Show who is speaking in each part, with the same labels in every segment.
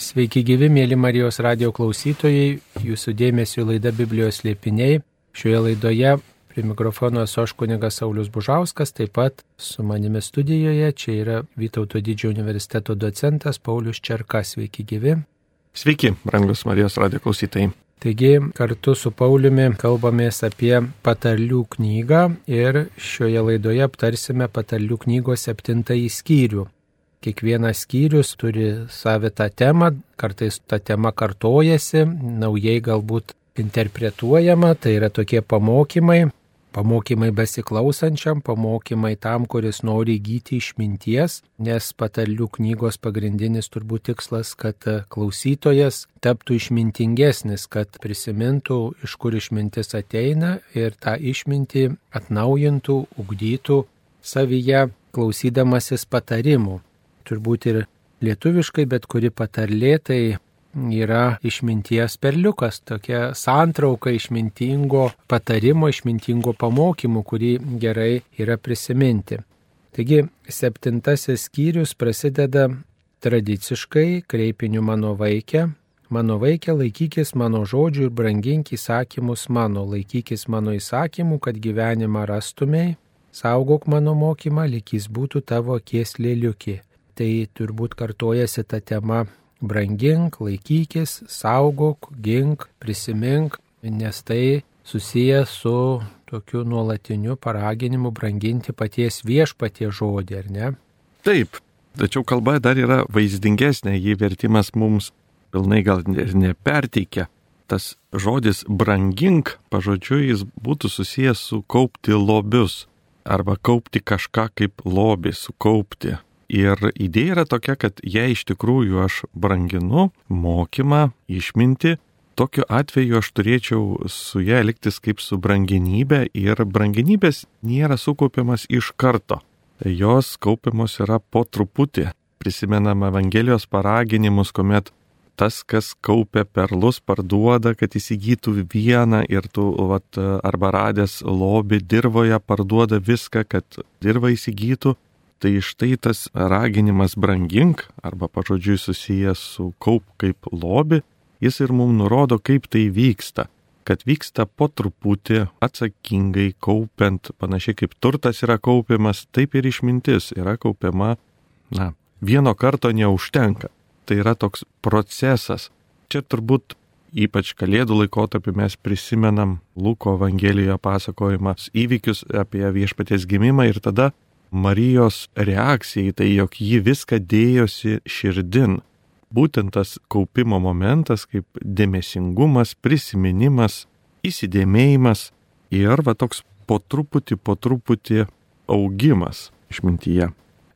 Speaker 1: Sveiki gyvi, mėly Marijos radio klausytojai, jūsų dėmesio laida Biblijos liepiniai. Šioje laidoje prie mikrofono esu aš kunigas Saulis Bužauskas, taip pat su manimi studijoje čia yra Vytauto didžiojo universiteto docentas Paulius Čerkas. Sveiki gyvi.
Speaker 2: Sveiki, brangus Marijos radio klausytojai.
Speaker 1: Taigi kartu su Pauliumi kalbamės apie patarlių knygą ir šioje laidoje aptarsime patarlių knygos septintąjį skyrių. Kiekvienas skyrius turi savitą temą, kartais ta tema kartojasi, naujai galbūt interpretuojama, tai yra tokie pamokymai, pamokymai besiklausančiam, pamokymai tam, kuris nori įgyti išminties, nes patarlių knygos pagrindinis turbūt tikslas, kad klausytojas taptų išmintingesnis, kad prisimintų, iš kur išmintis ateina ir tą išmintį atnaujintų, ugdytų savyje klausydamasis patarimų turbūt ir lietuviškai, bet kuri patarlė tai yra išminties perliukas, tokia santrauka išmintingo patarimo, išmintingo pamokymų, kurį gerai yra prisiminti. Taigi septintasis skyrius prasideda tradiciškai kreipiniu mano vaikė. Mano vaikė laikykis mano žodžių ir brangink įsakymus mano, laikykis mano įsakymų, kad gyvenimą rastumėj, saugok mano mokymą, likys būtų tavo akies lėliukė tai turbūt kartojasi ta tema brangink, laikykis, saugok, gink, prisimink, nes tai susijęs su tokiu nuolatiniu paraginimu branginti paties viešpatie žodį, ar ne?
Speaker 2: Taip, tačiau kalba dar yra vaizdingesnė, jį vertimas mums pilnai gal ir neperteikia. Tas žodis brangink, pažodžiui, jis būtų susijęs su kaupti lobius arba kaupti kažką kaip lobį, sukaupti. Ir idėja yra tokia, kad jei iš tikrųjų aš branginu mokymą, išminti, tokiu atveju aš turėčiau su ją elgtis kaip su branginybė ir branginybės nėra sukaupiamas iš karto. Jos kaupiamos yra po truputį. Prisimenam Evangelijos paraginimus, kuomet tas, kas kaupia perlus, parduoda, kad įsigytų vieną ir tu, vat, arba radęs lobį dirboje, parduoda viską, kad dirba įsigytų. Tai štai tas raginimas brangink arba pažodžiui susijęs su kaup kaip lobi, jis ir mums nurodo, kaip tai vyksta kad vyksta po truputį atsakingai kaupiant, panašiai kaip turtas yra kaupiamas, taip ir išmintis yra kaupiama, na, vieno karto neužtenka. Tai yra toks procesas. Čia turbūt ypač kalėdų laikotarpį mes prisimenam Luko Evangelijoje pasakojimas įvykius apie viešpaties gimimą ir tada Marijos reakcija į tai, jog ji viską dėjosi širdin. Būtent tas kaupimo momentas kaip dėmesingumas, prisiminimas, įsidėmėjimas ir va toks po truputį, po truputį augimas išmintyje.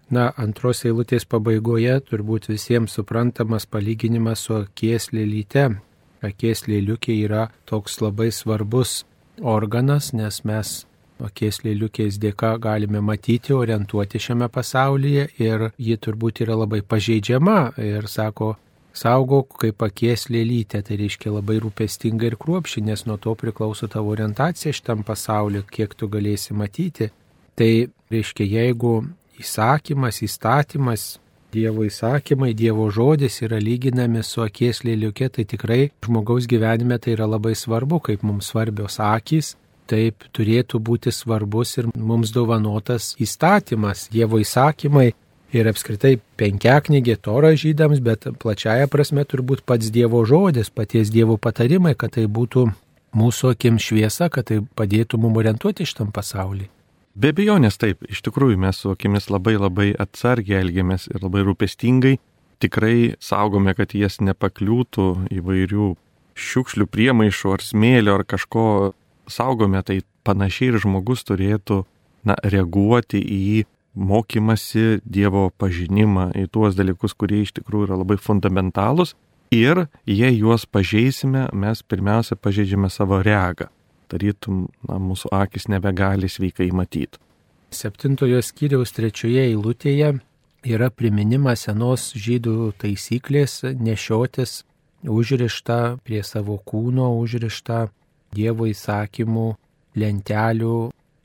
Speaker 1: Na, antros eilutės pabaigoje turbūt visiems suprantamas palyginimas su akies lėlyte. Akies lėliukė yra toks labai svarbus organas, nes mes akies lėliukės dėka galime matyti, orientuoti šiame pasaulyje ir ji turbūt yra labai pažeidžiama ir sako, saugok kaip akies lėlytė, tai reiškia labai rūpestinga ir kruopši, nes nuo to priklauso tavo orientacija šitam pasauliu, kiek tu galėsi matyti. Tai reiškia, jeigu įsakymas, įstatymas, Dievo įsakymai, Dievo žodis yra lyginami su akies lėliukė, tai tikrai žmogaus gyvenime tai yra labai svarbu, kaip mums svarbios akys, taip turėtų būti svarbus ir mums dovanotas įstatymas, Dievo įsakymai ir apskritai penkiaknygė tora žydams, bet plačiaja prasme turbūt pats Dievo žodis, paties Dievo patarimai, kad tai būtų mūsų akim šviesa, kad tai padėtų mums orientuoti šitam pasaulį.
Speaker 2: Be abejonės taip, iš tikrųjų mes su akimis labai labai atsargiai elgiamės ir labai rūpestingai, tikrai saugome, kad jas nepakliūtų įvairių šiukšlių priemaišų ar smėlio ar kažko saugome, tai panašiai ir žmogus turėtų na, reaguoti į mokymasi Dievo pažinimą, į tuos dalykus, kurie iš tikrųjų yra labai fundamentalūs. Ir jei juos pažeisime, mes pirmiausia pažeidžiame savo regą. Tarytum, na, mūsų akis nebegali sveikai matyti.
Speaker 1: Septintojo skyriaus trečioje eilutėje yra priminimas senos žydų taisyklės nešiotis užrištą prie savo kūno, užrištą Dievo įsakymų lentelių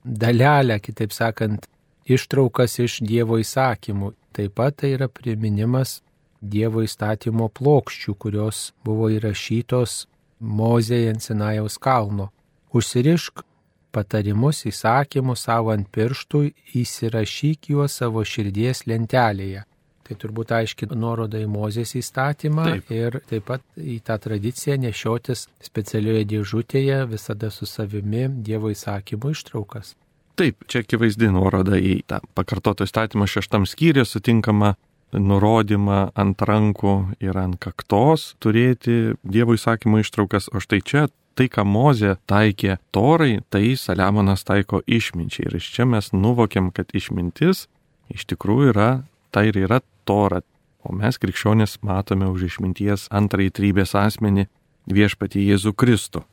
Speaker 1: dalelę, kitaip sakant, ištraukas iš Dievo įsakymų. Taip pat tai yra priminimas Dievo įstatymo plokščių, kurios buvo įrašytos Mozėje ant Sinajaus kalno. Užsirišk patarimus, įsakymus savo ant pirštų, įsirašyk juos savo širdies lentelėje. Tai turbūt aiškiai nuoroda į Mozės įstatymą taip. ir taip pat į tą tradiciją nešiotis specialioje dėžutėje visada su savimi Dievo įsakymų ištraukas.
Speaker 2: Taip, čia akivaizdi nuoroda į tą pakartoto įstatymą šeštam skyriuje sutinkama nurodymą ant rankų ir ant kaktos turėti Dievo įsakymų ištraukas, o štai čia tai, ką Mozė taikė torai, tai Saliamonas taiko išminčiai. Ir iš čia mes nuvokiam, kad išmintis iš tikrųjų yra, tai ir yra Torą, o mes krikščionis matome už išminties antrąjį trybės asmenį viešpatį Jėzų Kristų.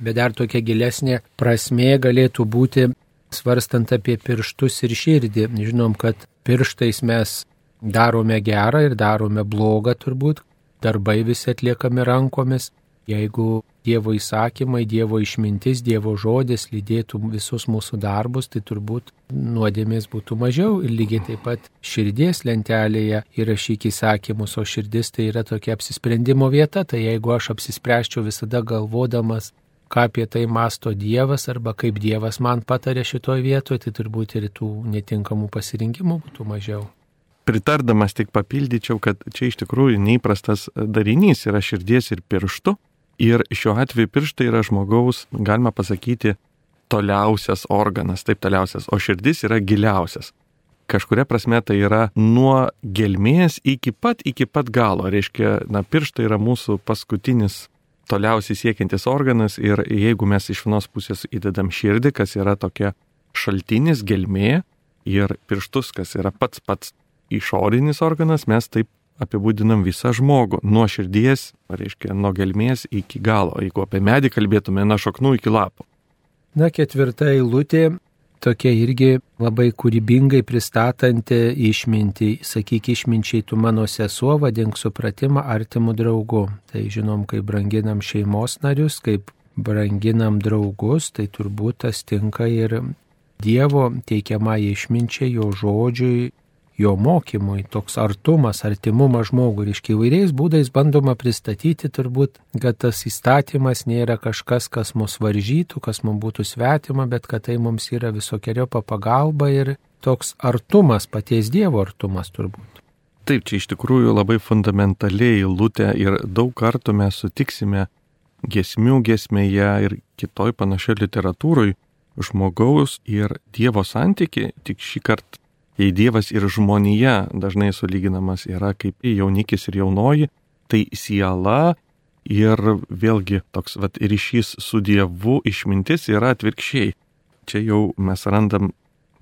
Speaker 1: Bet dar tokia gilesnė prasmė galėtų būti svarstant apie pirštus ir širdį. Žinom, kad pirštais mes darome gerą ir darome blogą turbūt, darbai visi atliekami rankomis, Jeigu Dievo įsakymai, Dievo išmintis, Dievo žodis lydėtų visus mūsų darbus, tai turbūt nuodėmės būtų mažiau. Ir lygiai taip pat širdies lentelėje įrašyk įsakymus, o širdis tai yra tokia apsisprendimo vieta, tai jeigu aš apsispręščiau visada galvodamas, ką apie tai masto Dievas arba kaip Dievas man patarė šitoje vietoje, tai turbūt ir tų netinkamų pasirinkimų būtų mažiau.
Speaker 2: Pritardamas tik papildyčiau, kad čia iš tikrųjų neįprastas darinys yra širdies ir pirštų, Ir šiuo atveju pirštai yra žmogaus, galima pasakyti, toliausias organas, taip toliausias, o širdis yra giliausias. Kažkuria prasme tai yra nuo gelmės iki pat, iki pat galo. Reiškia, na, pirštai yra mūsų paskutinis toliausiai siekiantis organas ir jeigu mes iš vienos pusės įdedam širdį, kas yra tokia šaltinis gelmė ir pirštus, kas yra pats pats išorinis organas, mes taip apibūdinam visą žmogų, nuo širdies, reiškia, nuo gelmės iki galo, jeigu apie medį kalbėtume, nuo šaknų iki lapų.
Speaker 1: Na, ketvirta eilutė, tokia irgi labai kūrybingai pristatanti išmintį, sakyk išminčiai tu mano sesuo, vadink supratimą artimų draugų. Tai žinom, kaip branginam šeimos narius, kaip branginam draugus, tai turbūt tas tinka ir Dievo teikiamą išminčiai, jo žodžiui, jo mokymui, toks artumas, artimumas žmogui. Iš įvairiais būdais bandoma pristatyti turbūt, kad tas įstatymas nėra kažkas, kas mus varžytų, kas mums būtų svetima, bet kad tai mums yra visokiojo pagalba ir toks artumas, paties Dievo artumas turbūt.
Speaker 2: Taip, čia iš tikrųjų labai fundamentaliai lūtė ir daug kartų mes sutiksime gesmių gesmėje ir kitoj panašioje literatūroje žmogaus ir Dievo santyki, tik šį kartą jei Dievas ir žmonija dažnai sulyginamas yra kaip jaunikis ir jaunoji, tai siela ir vėlgi toks vat, ryšys su Dievu išmintis yra atvirkščiai. Čia jau mes randam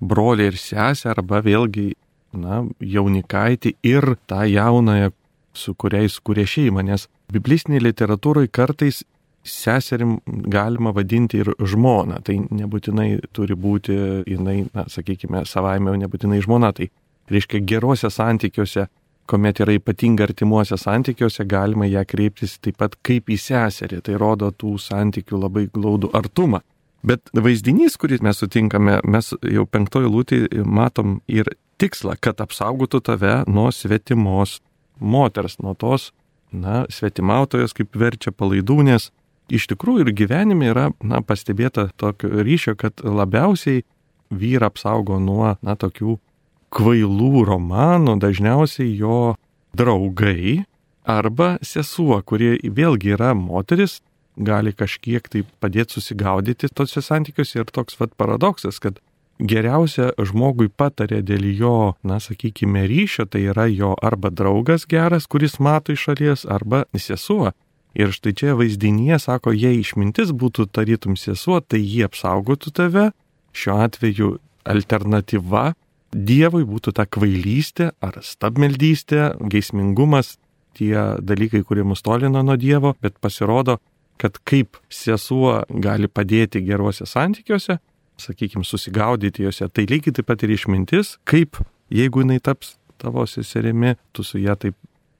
Speaker 2: brolį ir sesę arba vėlgi, na, jaunikaitį ir tą jaunąją, su kuriais kuria šeimą, nes biblistinėje literatūroje kartais seserim galima vadinti ir žmona. Tai nebūtinai turi būti jinai, na, sakykime, savaime nebūtinai žmona. Tai reiškia geruose santykiuose, kuomet yra ypatinga artimuose santykiuose, galima ją kreiptis taip pat kaip į seserį. Tai rodo tų santykių labai glaudų artumą. Bet vaizdinys, kurį mes sutinkame, mes jau penktojo lūtį matom ir tikslą, kad apsaugotų tave nuo svetimos moters, nuo tos, na, svetimautojas, kaip verčia palaidūnės, iš tikrųjų ir gyvenime yra, na, pastebėta tokio ryšio, kad labiausiai vyrą apsaugo nuo, na, tokių kvailų romanų, dažniausiai jo draugai arba sesuo, kurie vėlgi yra moteris, gali kažkiek tai padėti susigaudyti tose santykiuose. Ir toks vad paradoksas, kad geriausia žmogui patarė dėl jo, na, sakykime, ryšio, tai yra jo arba draugas geras, kuris mato iš šalies, arba sesuo, Ir štai čia vaizdinyje sako, jei išmintis būtų tarytum sesuo, tai jie apsaugotų tave. Šiuo atveju alternatyva Dievui būtų ta kvailystė ar stabmeldystė, geismingumas, tie dalykai, kurie mus tolina nuo Dievo, bet pasirodo, kad kaip sesuo gali padėti geruose santykiuose, sakykime, susigaudyti juose, tai lygiai taip pat ir išmintis, kaip jeigu jinai taps tavo seserimi, tu su ją taip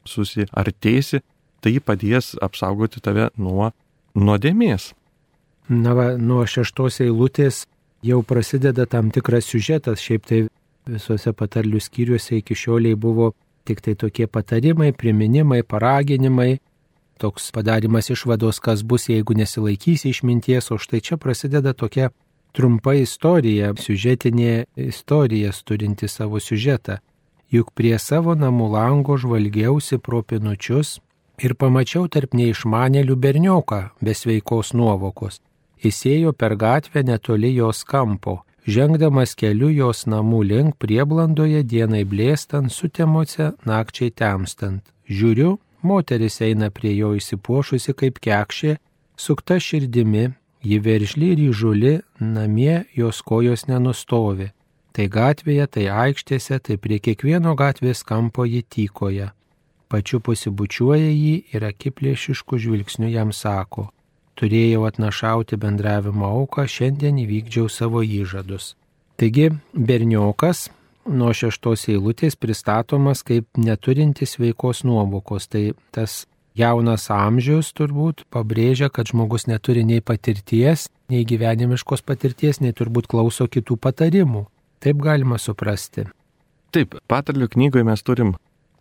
Speaker 2: susiartėsi, tai padės apsaugoti tave nuo nuodėmės.
Speaker 1: Na, va, nuo šeštos eilutės jau prasideda tam tikras siužetas, šiaip tai visose patarlių skyriuose iki šioliai buvo tik tai tokie patarimai, priminimai, paraginimai, toks padarimas išvados, kas bus, jeigu nesilaikysi išminties, o štai čia prasideda tokia trumpa istorija, siužetinė istorija turinti savo siužetą. Juk prie savo namų lango žvalgiausi pro pinučius ir pamačiau tarp neišmanėlių bernioką be sveikos nuovokos. Jis ėjo per gatvę netoli jos kampo. Žengdamas keliu jos namų link prieblandoje dienai blėstant, sutemuose nakčiai temstant. Žiūriu, moteris eina prie jo įsipuošusi kaip kekšė, sukta širdimi, ji veržli ir įžuli, namie jos kojos nenustovi. Tai gatvėje, tai aikštėse, tai prie kiekvieno gatvės kampo ji tykoja pačiu pasibučiuoja jį ir akiplėšišku žvilgsniu jam sako, turėjau atnašauti bendravimo auką, šiandien įvykdžiau savo įžadus. Taigi berniokas nuo šeštos eilutės pristatomas kaip neturintis veikos nuovokos. Tai tas jaunas amžius turbūt pabrėžia, kad žmogus neturi nei patirties, nei gyvenimiškos patirties, nei turbūt klauso kitų patarimų. Taip galima suprasti.
Speaker 2: Taip, patarlių knygoje mes turim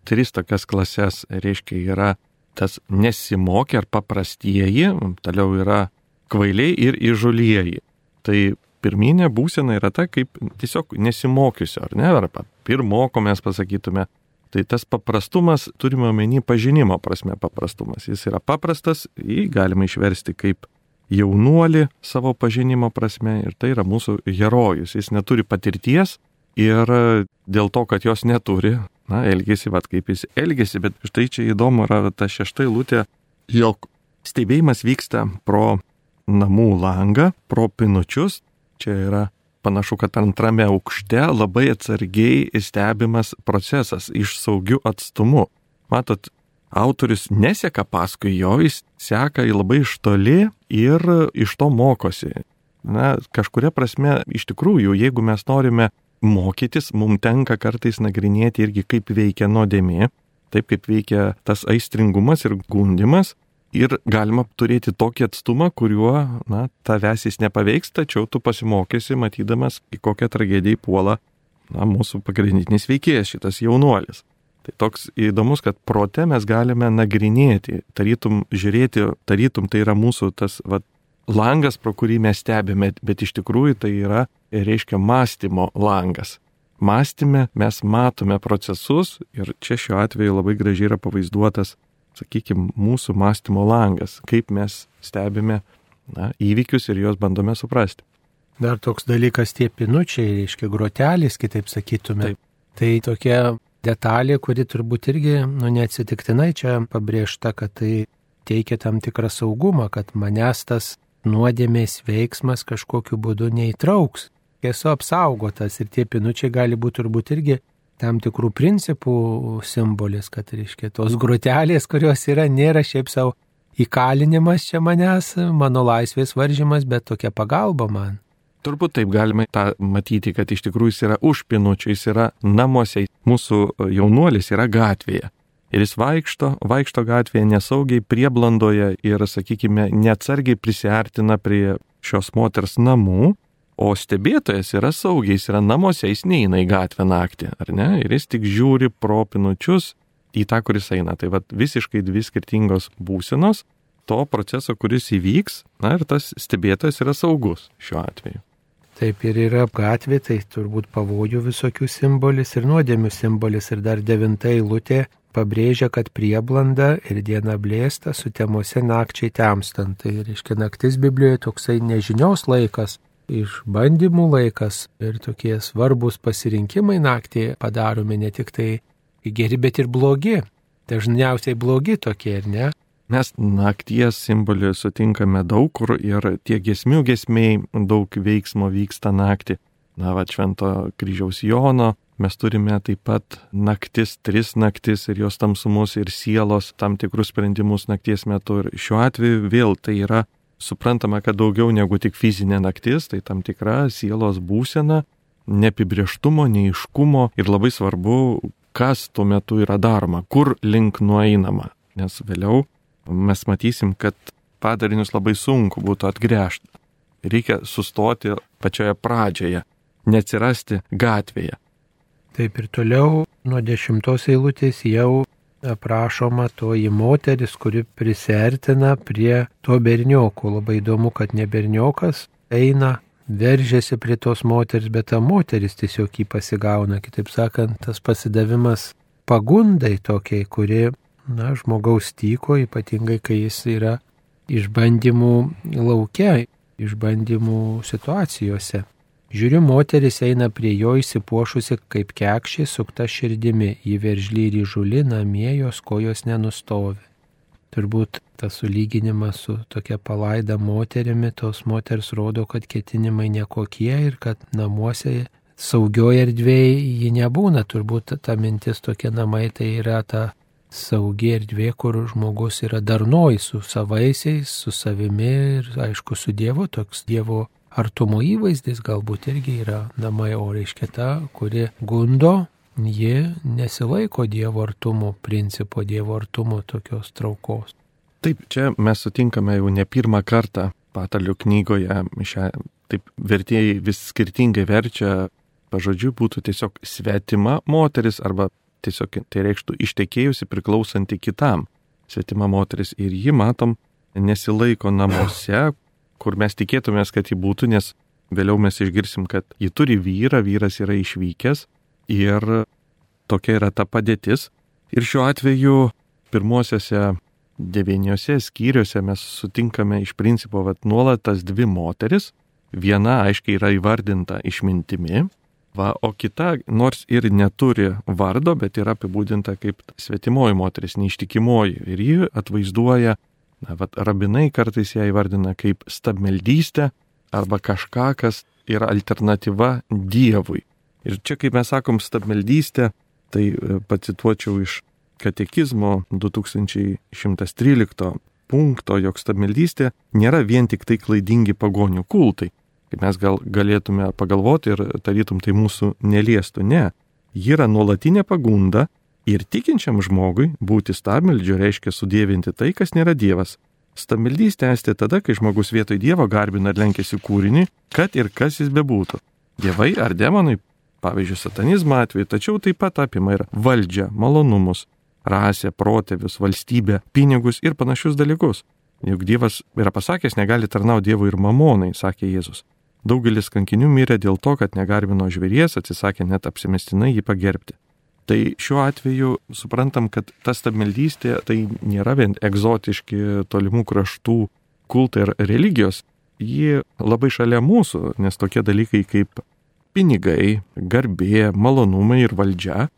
Speaker 2: tris tokias klases, reiškia, yra tas nesimokė ar paprastieji, toliau yra kvailiai ir įžulieji. Tai pirminė būsena yra ta, kaip tiesiog nesimokiusio, ar ne, arba pirmoko mes pasakytume. Tai tas paprastumas, turime omeny pažinimo prasme paprastumas. Jis yra paprastas, jį galima išversti kaip jaunuolį savo pažinimo prasme ir tai yra mūsų herojus. Jis neturi patirties ir dėl to, kad jos neturi, na, elgesi, vad kaip jis elgesi, bet štai čia įdomu yra ta šešta eilutė, jog stebėjimas vyksta pro namų langą, pro pinučius, čia yra panašu, kad antrame aukšte labai atsargiai stebimas procesas iš saugių atstumų. Matot, autorius neseka paskui jo, jis seka į labai iš toli ir iš to mokosi. Na, kažkuria prasme, iš tikrųjų, jeigu mes norime mokytis, mums tenka kartais nagrinėti irgi, kaip veikia nuodėmė, taip kaip veikia tas aistringumas ir gundimas. Ir galima turėti tokį atstumą, kuriuo, na, tavęs jis nepaveiks, tačiau tu pasimokysi, matydamas, į kokią tragediją puola, na, mūsų pagrindinis veikėjas, šitas jaunuolis. Tai toks įdomus, kad prote mes galime nagrinėti, tarytum žiūrėti, tarytum tai yra mūsų tas, va, langas, pro kurį mes stebime, bet iš tikrųjų tai yra, reiškia, mąstymo langas. Mąstyme mes matome procesus ir čia šiuo atveju labai gražiai yra pavaizduotas, sakykime, mūsų mąstymo langas, kaip mes stebime na, įvykius ir juos bandome suprasti.
Speaker 1: Dar toks dalykas tie pinučiai, reiškia, grotelis, kitaip sakytume. Taip. Tai tokia detalė, kuri turbūt irgi, nu, neatsitiktinai čia pabrėžta, kad tai teikia tam tikrą saugumą, kad manęs tas nuodėmės veiksmas kažkokiu būdu neįtrauks. Esu apsaugotas ir tie pinučiai gali būti turbūt irgi tam tikrų principų simbolis, kad, reiškia, tos grotelės, kurios yra, nėra šiaip savo įkalinimas čia manęs, mano laisvės varžymas, bet tokia pagalba man.
Speaker 2: Turbūt taip galima tą matyti, kad iš tikrųjų jis yra už pinučių, jis yra namuose, mūsų jaunuolis yra gatvėje. Ir jis vaikšto, vaikšto gatvėje nesaugiai prieblandoje ir, sakykime, neatsargiai prisartina prie šios moters namų, o stebėtojas yra saugiai, jis yra namuose, jis neina į gatvę naktį, ar ne? Ir jis tik žiūri pro pinučius į tą, kuris eina. Tai vad visiškai dvi skirtingos būsenos to proceso, kuris įvyks, na ir tas stebėtojas yra saugus šiuo atveju.
Speaker 1: Taip ir yra gatvė, tai turbūt pavojų visokių simbolis ir nuodėmių simbolis. Ir dar devinta eilutė pabrėžia, kad prieblanda ir diena blėsta, sutemose nakčiai temstant. Tai reiškia naktis Biblijoje toksai nežinios laikas, išbandymų laikas ir tokie svarbus pasirinkimai naktį padaromi ne tik tai geri, bet ir blogi. Dažniausiai blogi tokie, ar ne?
Speaker 2: Mes nakties simbolį sutinkame daug kur ir tie gesmių gesmiai daug veiksmo vyksta naktį. Na, va, švento kryžiaus Jono Mes turime taip pat naktis, tris naktis ir jos tamsumus ir sielos tam tikrus sprendimus nakties metu. Ir šiuo atveju vėl tai yra suprantama, kad daugiau negu tik fizinė naktis, tai tam tikra sielos būsena, neapibrieštumo, neiškumo ir labai svarbu, kas tuo metu yra daroma, kur link nueinama. Nes vėliau mes matysim, kad padarinius labai sunku būtų atgręžti. Reikia sustoti pačioje pradžioje, neatsirasti gatvėje.
Speaker 1: Taip ir toliau nuo dešimtos eilutės jau aprašoma toji moteris, kuri prisertina prie to bernioko. Labai įdomu, kad ne berniokas eina, veržiasi prie tos moters, bet ta moteris tiesiog jį pasigauna. Kitaip sakant, tas pasidavimas pagundai tokiai, kuri, na, žmogaus tyko, ypatingai kai jis yra išbandymų laukia, išbandymų situacijose. Žiūriu, moteris eina prie jo įsipuošusi kaip kekšė, sukta širdimi, į veržlį ir įžulį namie jos kojos nenustovi. Turbūt tas sulyginimas su tokia palaida moterimi, tos moters rodo, kad ketinimai nekokie ir kad namuose saugioje erdvėje ji nebūna. Turbūt ta mintis tokie namai tai yra ta saugi erdvė, kur žmogus yra darnoj su savaisiais, su savimi ir aišku su Dievu, toks Dievo artumo įvaizdis galbūt irgi yra namai, o reiškia ta, kuri gundo, ji nesilaiko Dievo artumo principo, Dievo artumo tokios traukos.
Speaker 2: Taip, čia mes sutinkame jau ne pirmą kartą patalių knygoje, šią, taip vertėjai vis skirtingai verčia, pažodžiu būtų tiesiog svetima moteris arba tiesiog tai reikštų ištekėjusi priklausanti kitam. Svetima moteris ir ji, matom, nesilaiko namuose, kur mes tikėtumės, kad ji būtų, nes vėliau mes išgirsim, kad ji turi vyrą, vyras yra išvykęs ir tokia yra ta padėtis. Ir šiuo atveju pirmosiose devyniose skyriuose mes sutinkame iš principo vat, nuolat tas dvi moteris. Viena aiškiai yra įvardinta išmintimi, va, o kita nors ir neturi vardo, bet yra apibūdinta kaip svetimoji moteris, neištikimoji. Ir ji atvaizduoja Na, vat, rabinai kartais ją įvardina kaip stabmeldystę arba kažką, kas yra alternatyva Dievui. Ir čia, kaip mes sakom, stabmeldystė, tai e, pacituočiau iš katekizmo 2113 punkto, jog stabmeldystė nėra vien tik tai klaidingi pagonių kultai. Kaip mes gal galėtume pagalvoti ir tarytum tai mūsų neliestų. Ne, ji yra nuolatinė pagunda Ir tikinčiam žmogui būti stabmeldžiu reiškia sudėvinti tai, kas nėra Dievas. Stabmeldys tęsti tada, kai žmogus vietoj Dievo garbina ir lenkėsi kūrinį, kad ir kas jis bebūtų. Dievai ar demonai, pavyzdžiui, satanizmo atveju, tačiau taip pat apima ir valdžią, malonumus, rasę, protėvius, valstybę, pinigus ir panašius dalykus. Juk Dievas yra pasakęs, negali tarnauti Dievui ir mamonai, sakė Jėzus. Daugelis kankinių mirė dėl to, kad negarbino žvėries, atsisakė net apsimestinai jį pagerbti. Tai šiuo atveju suprantam, kad ta stabmeldystė tai nėra vien egzotiški tolimų kraštų kultai ir religijos, ji labai šalia mūsų, nes tokie dalykai kaip pinigai, garbė, malonumai ir valdžia,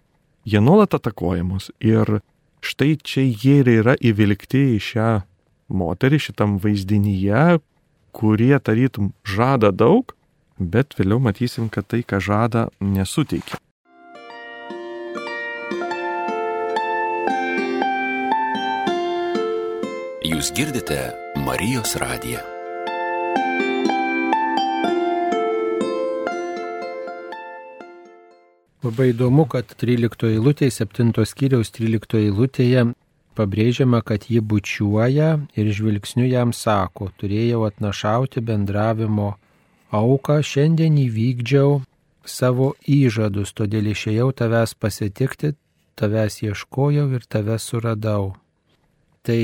Speaker 2: jie nuolat atakuojamos. Ir štai čia jie ir yra įvilgti į šią moterį, šitam vaizdinyje, kurie tarytum žada daug, bet vėliau matysim, kad tai, ką žada, nesuteikia.
Speaker 3: Jūs girdite Marijos radiją.
Speaker 1: Labai įdomu, kad 13 eilutėje, 7 skyriaus 13 eilutėje pabrėžiama, kad ji bučiuoja ir žvilgsniu jam sako, turėjau atnašauti bendravimo auką, šiandien įvykdžiau savo įžadus, todėl išėjau tavęs pasitikti, tavęs ieškojau ir tavęs suradau. Tai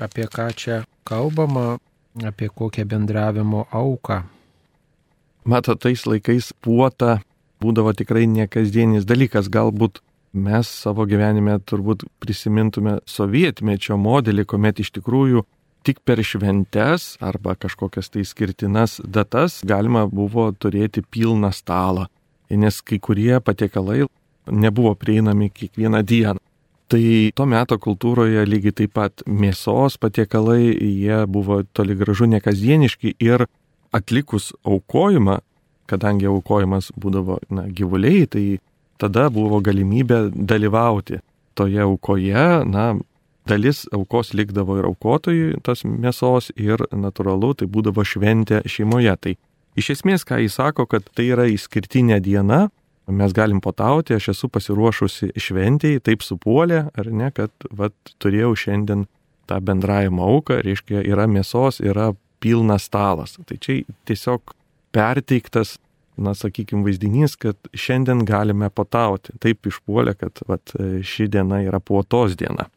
Speaker 1: apie ką čia kalbama, apie kokią bendravimo auką.
Speaker 2: Matot, tais laikais puota būdavo tikrai nekasdienis dalykas, galbūt mes savo gyvenime turbūt prisimintume sovietmečio modelį, kuomet iš tikrųjų tik per šventes arba kažkokias tai skirtinas datas galima buvo turėti pilną stalą, nes kai kurie patiekalai nebuvo prieinami kiekvieną dieną. Tai to meto kultūroje lygiai taip pat mėsos patiekalai, jie buvo toli gražu nekasdieniški ir atlikus aukojimą, kadangi aukojimas būdavo na, gyvuliai, tai tada buvo galimybė dalyvauti toje aukoje, na, dalis aukos likdavo ir aukotojui tos mėsos ir natūralu, tai būdavo šventė šeimoje. Tai iš esmės, ką jis sako, kad tai yra išskirtinė diena, mes galim potauti, aš esu pasiruošusi šventėjai, taip supuolė, ar ne, kad vat, turėjau šiandien tą bendravimo auką, reiškia, yra mėsos, yra pilnas stalas. Tai čia tiesiog perteiktas na, sakykime, vaizdinys, kad šiandien galime potauti. Taip išpuolė, kad vat, ši diena yra puotos diena.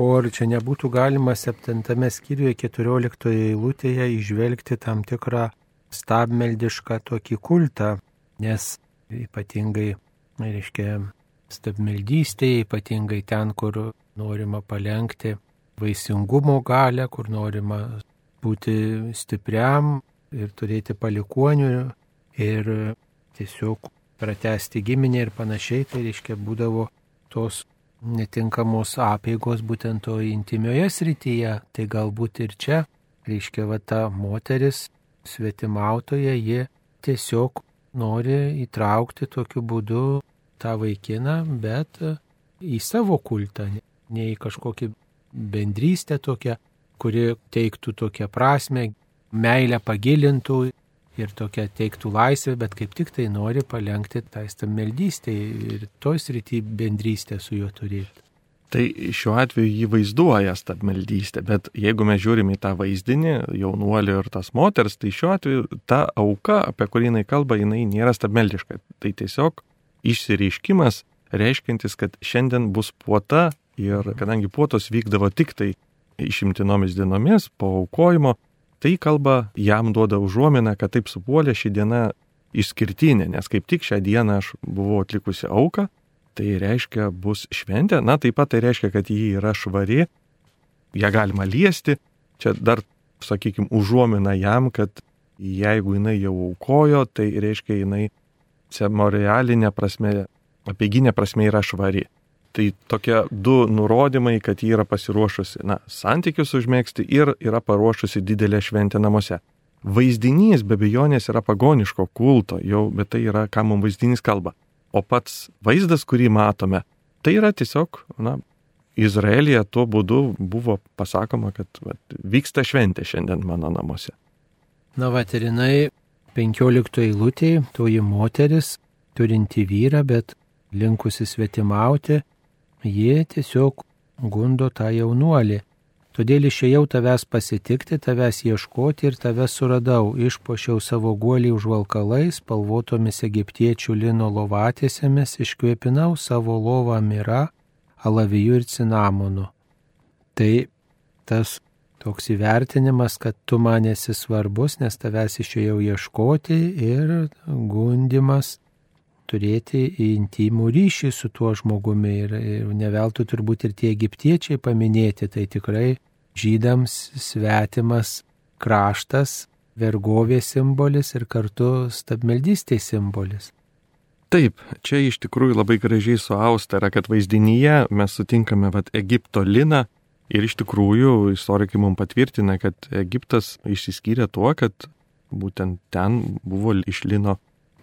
Speaker 1: O ar čia nebūtų galima septintame skyriuje 14 eilutėje išvelgti tam tikrą stabmeldišką tokį kultą, nes ypatingai, reiškia, stabmeldystėje, ypatingai ten, kur norima palengti vaisingumo galę, kur norima būti stipriam ir turėti palikonių ir tiesiog pratesti giminę ir panašiai, tai reiškia būdavo tos netinkamos apėgos būtent to intimioje srityje, tai galbūt ir čia, reiškia, va ta moteris svetimautoje, ji tiesiog nori įtraukti tokiu būdu tą vaikiną, bet į savo kultą, ne į kažkokį bendrystę tokią, kuri teiktų tokią prasme, meilę pagilintų ir tokia teiktų laisvę, bet kaip tik tai nori palengti tą stammeldystę ir toj srity bendrystę su juo turėti.
Speaker 2: Tai šiuo atveju jį vaizduoja stabmeldystė, bet jeigu mes žiūrime į tą vaizdinį, jaunuolio ir tas moters, tai šiuo atveju ta auka, apie kurį jinai kalba, jinai nėra stabmeldiška. Tai tiesiog išsireiškimas reiškintis, kad šiandien bus puota ir kadangi puotos vykdavo tik tai išimtinomis dienomis po aukojimo, Tai kalba jam duoda užuominą, kad taip supuolė ši diena išskirtinė, nes kaip tik šią dieną aš buvau atlikusi auką, tai reiškia bus šventė, na taip pat tai reiškia, kad ji yra švari, ją galima liesti, čia dar, sakykime, užuomina jam, kad jeigu jinai jau aukojo, tai reiškia jinai ceremonialinė prasme, apieginė prasme yra švari. Tai tokie du nurodymai, kad ji yra pasiruošusi, na, santykius užmėgsti ir yra paruošusi didelę šventę namuose. Vaizdinys be bejonės yra pagoniško kulto, jau, bet tai yra, ką mums vaizdinys kalba. O pats vaizdas, kurį matome, tai yra tiesiog, na, Izraelija tuo būdu buvo pasakoma, kad va, vyksta šventė šiandien mano namuose.
Speaker 1: Na, va, ir jinai 15 eilutėje, toji moteris, turinti vyrą, bet linkusi svetimauti, Jie tiesiog gundo tą jaunuolį. Todėl išėjau tavęs pasitikti, tavęs ieškoti ir tave suradau. Išpošiau savo guolį užvalkalais, spalvotomis egiptiečių lino lovatėsėmis, iškvėpinau savo lovą mira, alavijų ir cinamonu. Tai tas toks įvertinimas, kad tu man esi svarbus, nes tavęs išėjau ieškoti ir gundimas turėti intimų ryšį su tuo žmogumi ir, ir neveltui turbūt ir tie egiptiečiai paminėti, tai tikrai žydams svetimas kraštas, vergovės simbolis ir kartu stabmeldystės simbolis.
Speaker 2: Taip, čia iš tikrųjų labai gražiai suausta yra, kad vaizdinyje mes sutinkame vat, Egipto liną ir iš tikrųjų istorikai mums patvirtina, kad Egiptas išsiskyrė tuo, kad būtent ten buvo iš lino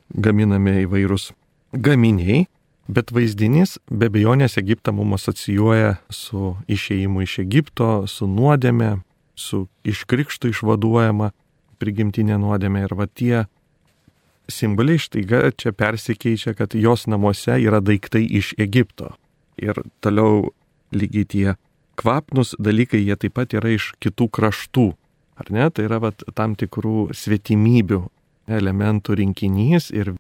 Speaker 2: gaminami įvairūs gaminiai, bet vaizdinys be bejonės Egiptą mums asocijuoja su išėjimu iš Egipto, su nuodėme, su iš krikštų išvaduojama prigimtinė nuodėme ir va tie simboliai štaiga čia persikeičia, kad jos namuose yra daiktai iš Egipto. Ir toliau lygiai tie kvapnus dalykai, jie taip pat yra iš kitų kraštų. Ar ne? Tai yra vat, tam tikrų svetimybių elementų rinkinys ir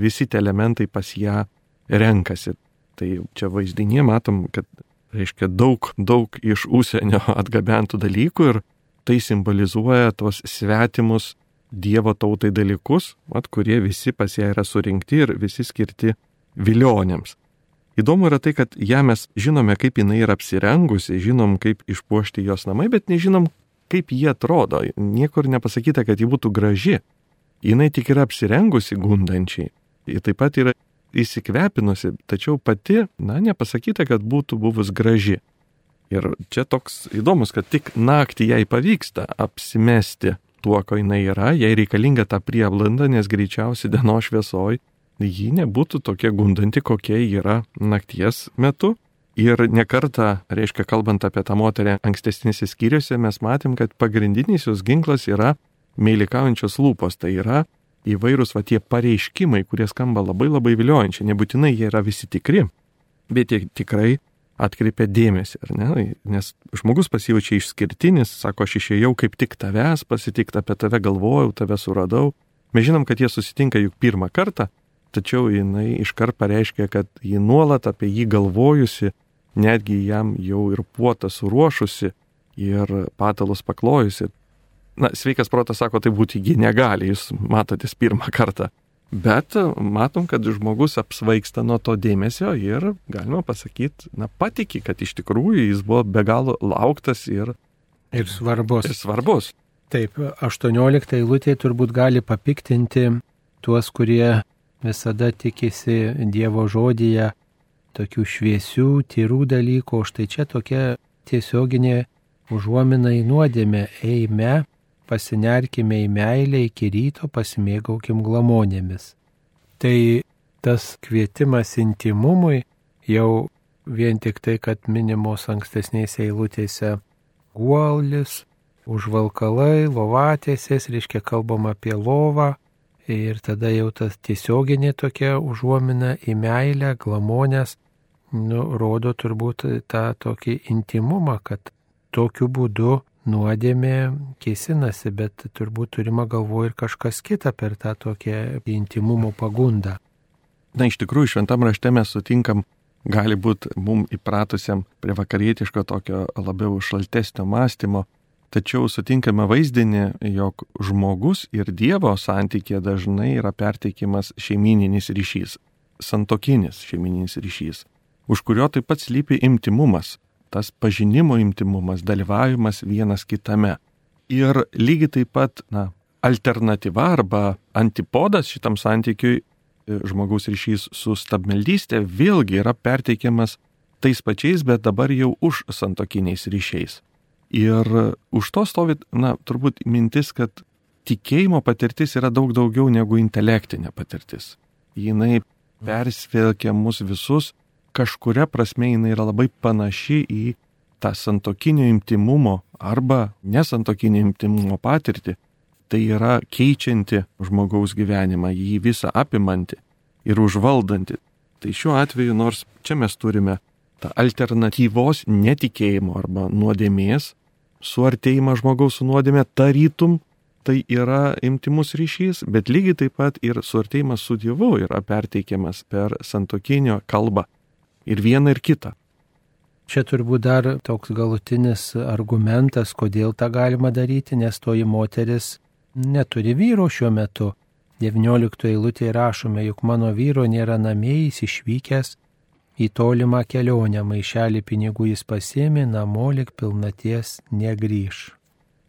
Speaker 2: visi tie elementai pas ją renkasi. Tai čia vaizdinė matom, kad reiškia daug, daug iš užsienio atgabentų dalykų ir tai simbolizuoja tos svetimus Dievo tautai dalykus, mat, kurie visi pas ją yra surinkti ir visi skirti vilionėms. Įdomu yra tai, kad ją mes žinome, kaip jinai yra apsirengusi, žinom, kaip išpuošti jos namai, bet nežinom, kaip jie atrodo. Niekur nepasakyta, kad ji būtų graži jinai tik yra apsirengusi gundančiai. Ji taip pat yra įsikvepinusi, tačiau pati, na, nepasakyta, kad būtų buvus graži. Ir čia toks įdomus, kad tik naktį jai pavyksta apsimesti tuo, ko jinai yra, jai reikalinga ta prieblanda, nes greičiausiai dienos šviesoj ji nebūtų tokia gundanti, kokia yra nakties metu. Ir nekarta, reiškia, kalbant apie tą moterį ankstesnėse skyriuose, mes matėm, kad pagrindinis jos ginklas yra meilikaujančios lūpos, tai yra įvairūs va tie pareiškimai, kurie skamba labai labai viliojančiai, nebūtinai jie yra visi tikri, bet jie tikrai atkreipia dėmesį, ar ne? Nes žmogus pasijaučia išskirtinis, sako, aš išėjau kaip tik tavęs pasitikti, apie tave galvojau, tave suradau. Mes žinom, kad jie susitinka juk pirmą kartą, tačiau jinai iškart pareiškia, kad ji nuolat apie jį galvojusi, netgi jam jau ir puotą suruošusi ir patalus paklojusi. Na, sveikas protas sako, tai būti ji negali, jūs matotės pirmą kartą. Bet matom, kad žmogus apsvaigsta nuo to dėmesio ir galima pasakyti, na, patiki, kad iš tikrųjų jis buvo be galo lauktas ir,
Speaker 1: ir svarbus.
Speaker 2: Ir svarbus.
Speaker 1: Taip, 18 eilutė turbūt gali papiktinti tuos, kurie visada tikisi Dievo žodyje tokių šviesių, tyrų dalykų, o štai čia tokia tiesioginė užuomina į nuodėmę, eime, pasinerkime į meilę iki ryto, pasimėgaukim glamonėmis. Tai tas kvietimas intimumui jau vien tik tai, kad minimos ankstesnėse eilutėse guolis, užvalkalai, lovatėsės, reiškia kalbam apie lovą, Ir tada jau tas tiesioginė tokia užuomina į meilę, glamonės, nu, rodo turbūt tą tokį intimumą, kad tokiu būdu nuodėmė kėsinasi, bet turbūt turima galvo ir kažkas kita per tą tokią intimumo pagundą.
Speaker 2: Na, iš tikrųjų, šventam rašte mes sutinkam, gali būti mum įpratusiam prie vakarietiško tokio labiau šaltesnio mąstymo, Tačiau sutinkame vaizdinį, jog žmogus ir Dievo santykė dažnai yra perteikimas šeimininis ryšys, santokinis šeimininis ryšys, už kurio taip pat slypi imtimumas, tas pažinimo imtimumas, dalyvavimas vienas kitame. Ir lygiai taip pat, na, alternatyva arba antipodas šitam santykiui e, žmogaus ryšys su stabmeldystė vėlgi yra perteikiamas tais pačiais, bet dabar jau už santokiniais ryšiais. Ir už to stovi, na, turbūt mintis, kad tikėjimo patirtis yra daug daugiau negu intelektinė patirtis. Jinai persvelkia mus visus, kažkuria prasme jinai yra labai panaši į tą santokinio imtimumo arba nesantokinio imtimumo patirtį. Tai yra keičianti žmogaus gyvenimą, jį visą apimanti ir užvaldanti. Tai šiuo atveju, nors čia mes turime tą alternatyvos netikėjimo arba nuodėmės suartėjimą žmogaus su nuodėmė, tarytum tai yra imtimus ryšys, bet lygiai taip pat ir suartėjimas su Dievu yra perteikiamas per santokinio kalbą. Ir vieną, ir kitą.
Speaker 1: Čia turbūt dar toks galutinis argumentas, kodėl tą galima daryti, nes toji moteris neturi vyro šiuo metu. 19 eilutėje rašome, juk mano vyro nėra namie, jis išvykęs į tolimą kelionę maišelį pinigų jis pasėmė, namo lik pilnaties negryž.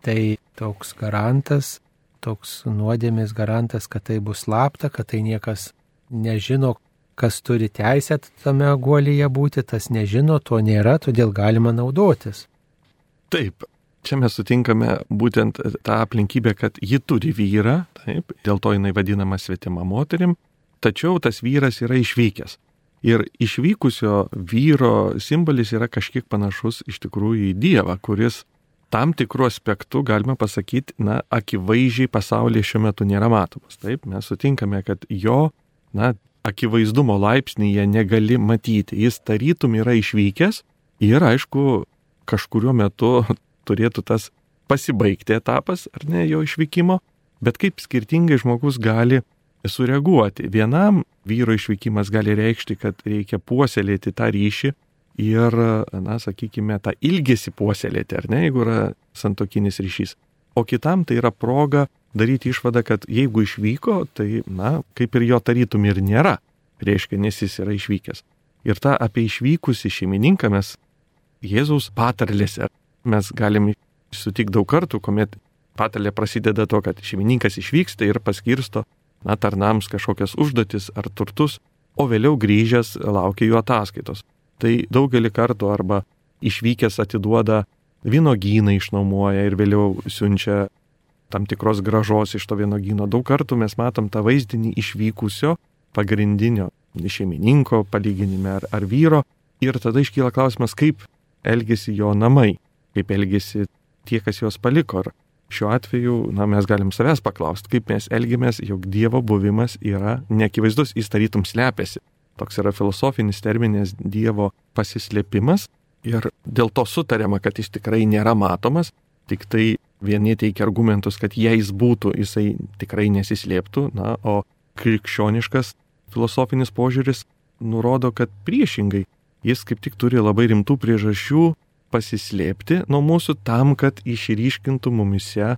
Speaker 1: Tai toks garantas, toks nuodėmės garantas, kad tai bus slapta, kad tai niekas nežino, kas turi teisę tame guolyje būti, tas nežino, to nėra, todėl galima naudotis.
Speaker 2: Taip, čia mes sutinkame būtent tą aplinkybę, kad ji turi vyrą, taip, dėl to jinai vadinama svetima moterim, tačiau tas vyras yra išvykęs. Ir išvykusio vyro simbolis yra kažkiek panašus iš tikrųjų į Dievą, kuris tam tikrų aspektų, galima pasakyti, na, akivaizdžiai pasaulyje šiuo metu nėra matomas. Taip, mes sutinkame, kad jo, na, akivaizdumo laipsnėje negali matyti. Jis tarytum yra išvykęs ir, aišku, kažkuriuo metu turėtų tas pasibaigti etapas, ar ne, jo išvykimo, bet kaip skirtingai žmogus gali sureaguoti. Vienam vyro išvykimas gali reikšti, kad reikia puoselėti tą ryšį ir, na, sakykime, tą ilgesį puoselėti, ar ne, jeigu yra santokinis ryšys. O kitam tai yra proga daryti išvadą, kad jeigu išvyko, tai, na, kaip ir jo tarytum ir nėra, reiškia, nes jis yra išvykęs. Ir tą apie išvykusi šeimininką mes Jėzaus patarlėse mes galim sutikti daug kartų, kuomet patarlė prasideda to, kad šeimininkas išvyksta ir paskirsto na, tarnams kažkokias užduotis ar turtus, o vėliau grįžęs laukia jų ataskaitos. Tai daugelį kartų arba išvykęs atiduoda vynogyną išnuomoja ir vėliau siunčia tam tikros gražos iš to vynogyno. Daug kartų mes matom tą vaizdinį išvykusio pagrindinio šeimininko palyginime ar, ar vyro ir tada iškyla klausimas, kaip elgesi jo namai, kaip elgesi tie, kas juos paliko. Ar šiuo atveju, na, mes galim savęs paklausti, kaip mes elgiamės, jog Dievo buvimas yra neakivaizdus, jis tarytum slepiasi. Toks yra filosofinis terminas Dievo pasislėpimas ir dėl to sutariama, kad jis tikrai nėra matomas, tik tai vieni teikia argumentus, kad jei jis būtų, jisai tikrai nesislėptų, na, o krikščioniškas filosofinis požiūris nurodo, kad priešingai jis kaip tik turi labai rimtų priežasčių pasislėpti nuo mūsų tam, kad išryškintų mumise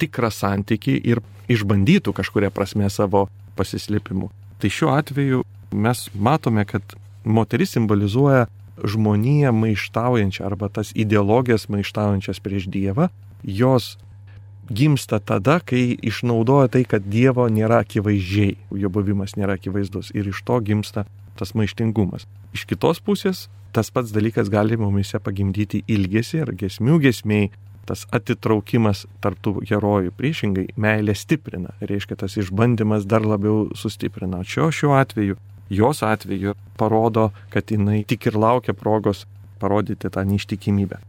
Speaker 2: tikrą santyki ir išbandytų kažkuria prasme savo pasislėpimu. Tai šiuo atveju mes matome, kad moteris simbolizuoja žmoniją maištaujančią arba tas ideologijas maištaujančias prieš Dievą. Jos gimsta tada, kai išnaudoja tai, kad Dievo nėra akivaizdžiai, jo buvimas nėra akivaizdus ir iš to gimsta tas maištingumas. Iš kitos pusės tas pats dalykas gali mumise pagimdyti ilgesį ir gesmių gesmiai, tas atitraukimas tarptų herojų priešingai meilę stiprina, reiškia tas išbandymas dar labiau sustiprina. Šio šiuo atveju, jos atveju parodo, kad jinai tik ir laukia progos parodyti tą neištikimybę.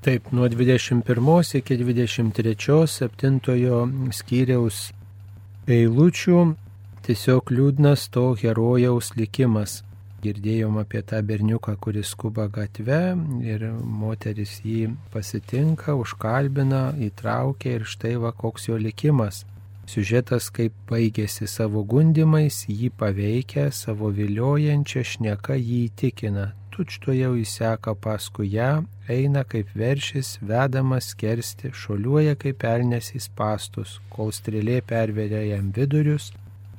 Speaker 1: Taip, nuo 21 iki 23 septintojo skyriaus eilučių tiesiog liūdnas to herojaus likimas girdėjom apie tą berniuką, kuris skuba gatve ir moteris jį pasitinka, užkalbina, įtraukia ir štai va koks jo likimas. Siužetas kaip baigėsi savo gundimais, jį paveikia, savo viliojančią šneką jį įtikina. Tučto jau įseka paskui ją, eina kaip veršis, vedamas kersti, šoliuoja kaip elnes į pastus, kol strėlė perveria jam vidurius,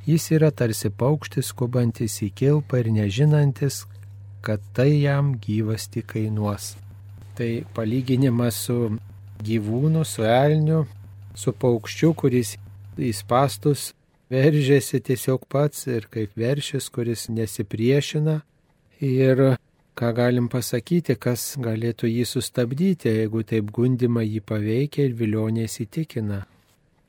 Speaker 1: Jis yra tarsi paukštis, skubantis į kilpą ir nežinantis, kad tai jam gyvasti kainuos. Tai palyginimas su gyvūnu, su elniu, su paukščiu, kuris į pastus veržėsi tiesiog pats ir kaip veršis, kuris nesipriešina. Ir ką galim pasakyti, kas galėtų jį sustabdyti, jeigu taip gundimą jį paveikia ir vilionės įtikina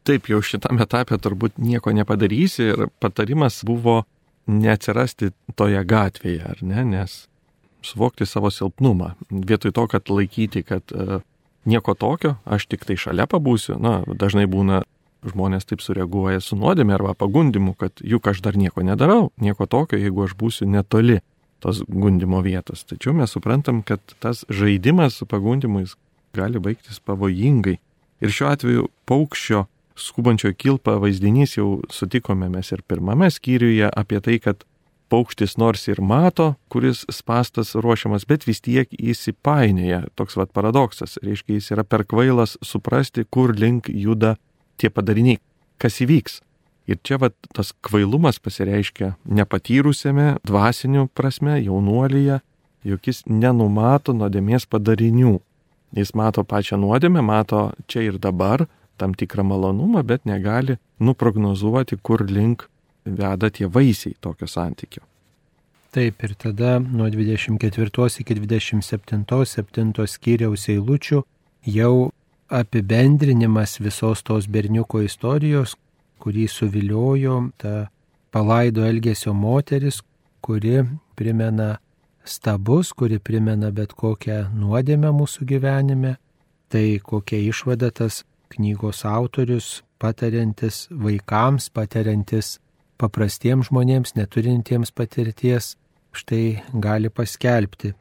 Speaker 2: taip jau šitame etape turbūt nieko nepadarysi ir patarimas buvo neatsirasti toje gatvėje, ar ne, nes suvokti savo silpnumą. Vietoj to, kad laikyti, kad uh, nieko tokio, aš tik tai šalia pabūsiu, na, dažnai būna žmonės taip sureaguoja su nuodėmė arba pagundimu, kad juk aš dar nieko nedarau, nieko tokio, jeigu aš būsiu netoli tos gundimo vietos. Tačiau mes suprantam, kad tas žaidimas su pagundimu jis gali baigtis pavojingai. Ir šiuo atveju paukščio skubančio kilpą vaizdinys jau sutikome mes ir pirmame skyriuje apie tai, kad paukštis nors ir mato, kuris spastas ruošiamas, bet vis tiek įsipainėja. Toks vad paradoksas. Reiškia, jis yra per kvailas suprasti, kur link juda tie padariniai, kas įvyks. Ir čia vat, tas kvailumas pasireiškia nepatyrusiame dvasiniu prasme, jaunuolyje, jog jis nenumato nuodėmės padarinių. Jis mato pačią nuodėmę, mato čia ir dabar, tam tikrą malonumą, bet negali nuprognozuoti, kur link veda tie vaisiai tokio santykio.
Speaker 1: Taip, ir tada nuo 24 iki 27 7 skyriaus eilučių jau apibendrinimas visos tos berniuko istorijos, kurį suviliojo ta palaido elgesio moteris, kuri primena stabus, kuri primena bet kokią nuodėmę mūsų gyvenime. Tai kokia išvada tas knygos autorius, patariantis vaikams, patariantis paprastiems žmonėms, neturintiems patirties, štai gali paskelbti.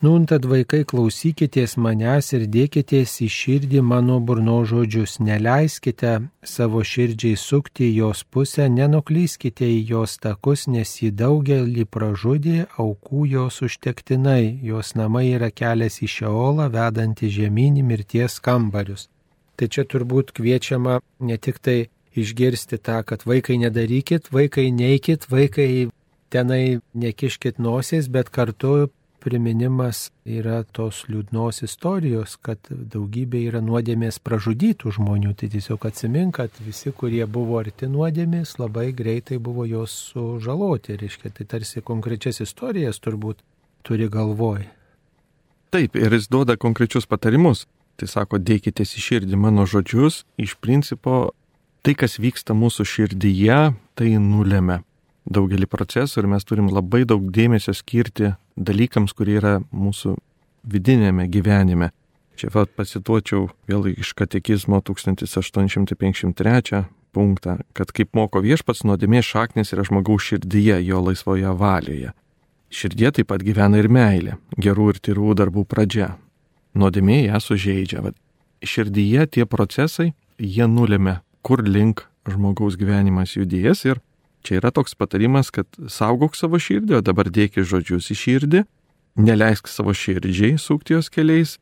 Speaker 1: Nun tad vaikai klausykitės manęs ir dėkitės į širdį mano burno žodžius, neleiskite savo širdžiai sukti jos pusę, nenuklyskite į jos takus, nes jį daugelį pražudė, aukų jos užtektinai, jos namai yra kelias į šeolą, vedanti žemynį mirties kambarius. Tai čia turbūt kviečiama ne tik tai išgirsti tą, kad vaikai nedarykit, vaikai neikit, vaikai tenai nekiškit nosies, bet kartu priminimas yra tos liūdnos istorijos, kad daugybė yra nuodėmės pražudytų žmonių. Tai tiesiog atsimink, kad visi, kurie buvo arti nuodėmės, labai greitai buvo jos sužaloti. Reiškia, tai tarsi konkrečias istorijas turbūt turi galvoj.
Speaker 2: Taip, ir jis duoda konkrečius patarimus. Tai sako, dėkitės į širdį mano žodžius, iš principo tai, kas vyksta mūsų širdyje, tai nulėmė daugelį procesų ir mes turim labai daug dėmesio skirti dalykams, kurie yra mūsų vidinėme gyvenime. Čia pat pasituočiau vėl iš katekizmo 1853 punktą, kad kaip moko viešpats, nuodėmės šaknis yra žmogaus širdyje, jo laisvoje valioje. Širdie taip pat gyvena ir meilė, gerų ir tirų darbų pradžia nuodėmė ją sužeidžia. širdyje tie procesai, jie nulėmė, kur link žmogaus gyvenimas judės ir čia yra toks patarimas, kad saugok savo širdį, o dabar dėki žodžius į širdį, neleisk savo širdžiai sukti jos keliais,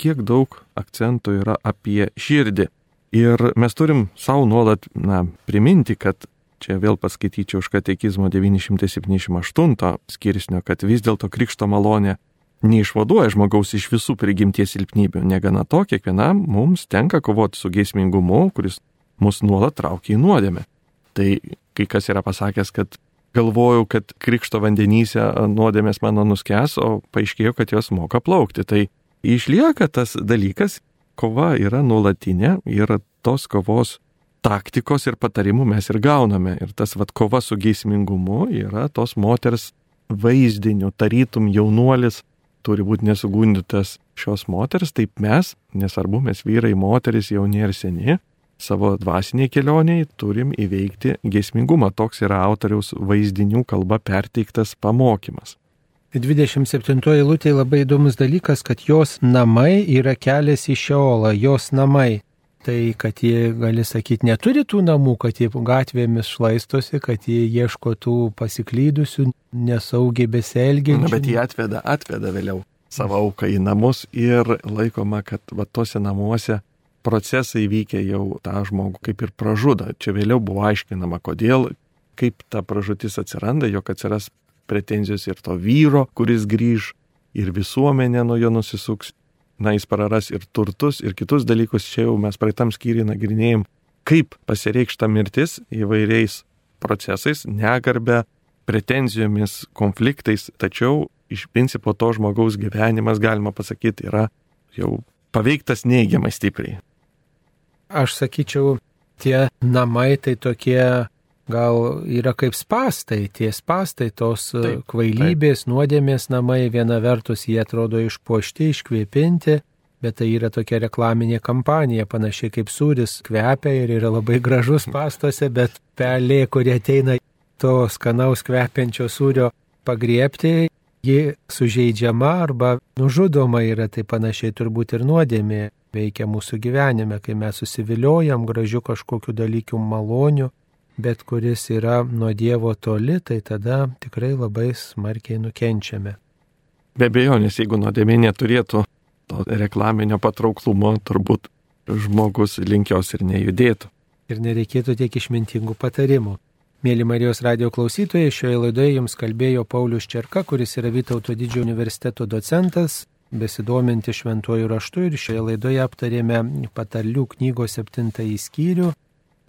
Speaker 2: kiek daug akcentų yra apie širdį. Ir mes turim savo nuolat na, priminti, kad čia vėl paskaityčiau iš katekizmo 978 skirsnio, kad vis dėlto krikšto malonė neišvaduoja žmogaus iš visų prigimties silpnybių. Negana to, kiekvienam mums tenka kovoti su geismingumu, kuris mus nuolat traukia į nuodėmę. Tai kai kas yra pasakęs, kad galvojau, kad krikšto vandenyse nuodėmės mano nuskęs, o paaiškėjo, kad jos moka plaukti. Tai išlieka tas dalykas, kova yra nuolatinė ir tos kovos taktikos ir patarimų mes ir gauname. Ir tas vad kova su geismingumu yra tos moters vaizdiniu, tarytum jaunuolis turi būti nesugundytas šios moters, taip mes, nesvarbu, mes vyrai, moteris, jauni ir seni, savo dvasiniai kelioniai turim įveikti geismingumą. Toks yra autoriaus vaizdinių kalba perteiktas pamokymas.
Speaker 1: 27 eilutė labai įdomus dalykas, kad jos namai yra kelias į šiolą, jos namai. Tai, kad jie, gali sakyti, neturi tų namų, kad jie gatvėmis šlaistosi, kad jie ieško tų pasiklydusių, nesaugiai besielgiančių.
Speaker 2: Na, bet jie atveda, atveda vėliau savo auką į namus ir laikoma, kad va tose namuose procesai vykę jau tą žmogų kaip ir pražudo. Čia vėliau buvo aiškinama, kodėl, kaip ta pražutis atsiranda, jog atsiras pretenzijos ir to vyro, kuris grįž, ir visuomenė nuo jo nusisuks, na, jis praras ir turtus, ir kitus dalykus. Čia jau mes praeitam skyriui nagrinėjom, kaip pasireikšta mirtis įvairiais procesais, negarbė, pretenzijomis, konfliktais, tačiau iš principo to žmogaus gyvenimas, galima pasakyti, yra jau paveiktas neigiamai stipriai
Speaker 1: aš sakyčiau, tie namai tai tokie gal yra kaip spastai, tie spastai tos e, taip, kvailybės, taip. nuodėmės namai, viena vertus jie atrodo išpošti, iškvėpinti, bet tai yra tokia reklaminė kampanija, panašiai kaip sūris kvepia ir yra labai gražus pastuose, bet pelė, kurie ateina to skanaus kvepiančio sūrio pagriepti, ji sužeidžiama arba nužudoma yra, tai panašiai turbūt ir nuodėmė veikia mūsų gyvenime, kai mes susiviliojam gražiu kažkokiu dalykiu maloniu, bet kuris yra nuo Dievo toli, tai tada tikrai labai smarkiai nukenčiame.
Speaker 2: Be abejo, nes jeigu nuodėmė neturėtų to reklaminio patrauklumo, turbūt žmogus linkios ir nejudėtų.
Speaker 1: Ir nereikėtų tiek išmintingų patarimų. Mėly Marijos radio klausytojai, šioje laidoje jums kalbėjo Paulius Čerka, kuris yra Vytauto didžiojo universiteto docentas, besidominti šventuoju raštu ir šioje laidoje aptarėme patarlių knygos septintąjį skyrių.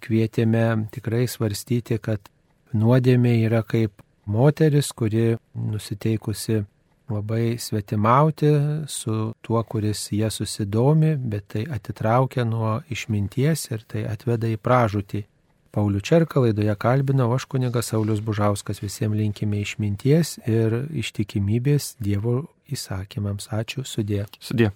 Speaker 1: Kvietėme tikrai svarstyti, kad nuodėmė yra kaip moteris, kuri nusiteikusi labai svetimauti su tuo, kuris jie susidomi, bet tai atitraukia nuo išminties ir tai atveda į pražūtį. Paulių Čerką laidoje kalbino aš kunigas Saulis Bužauskas. Visiems linkime išminties ir ištikimybės Dievo įsakymams. Ačiū, sudė.
Speaker 2: Sudė.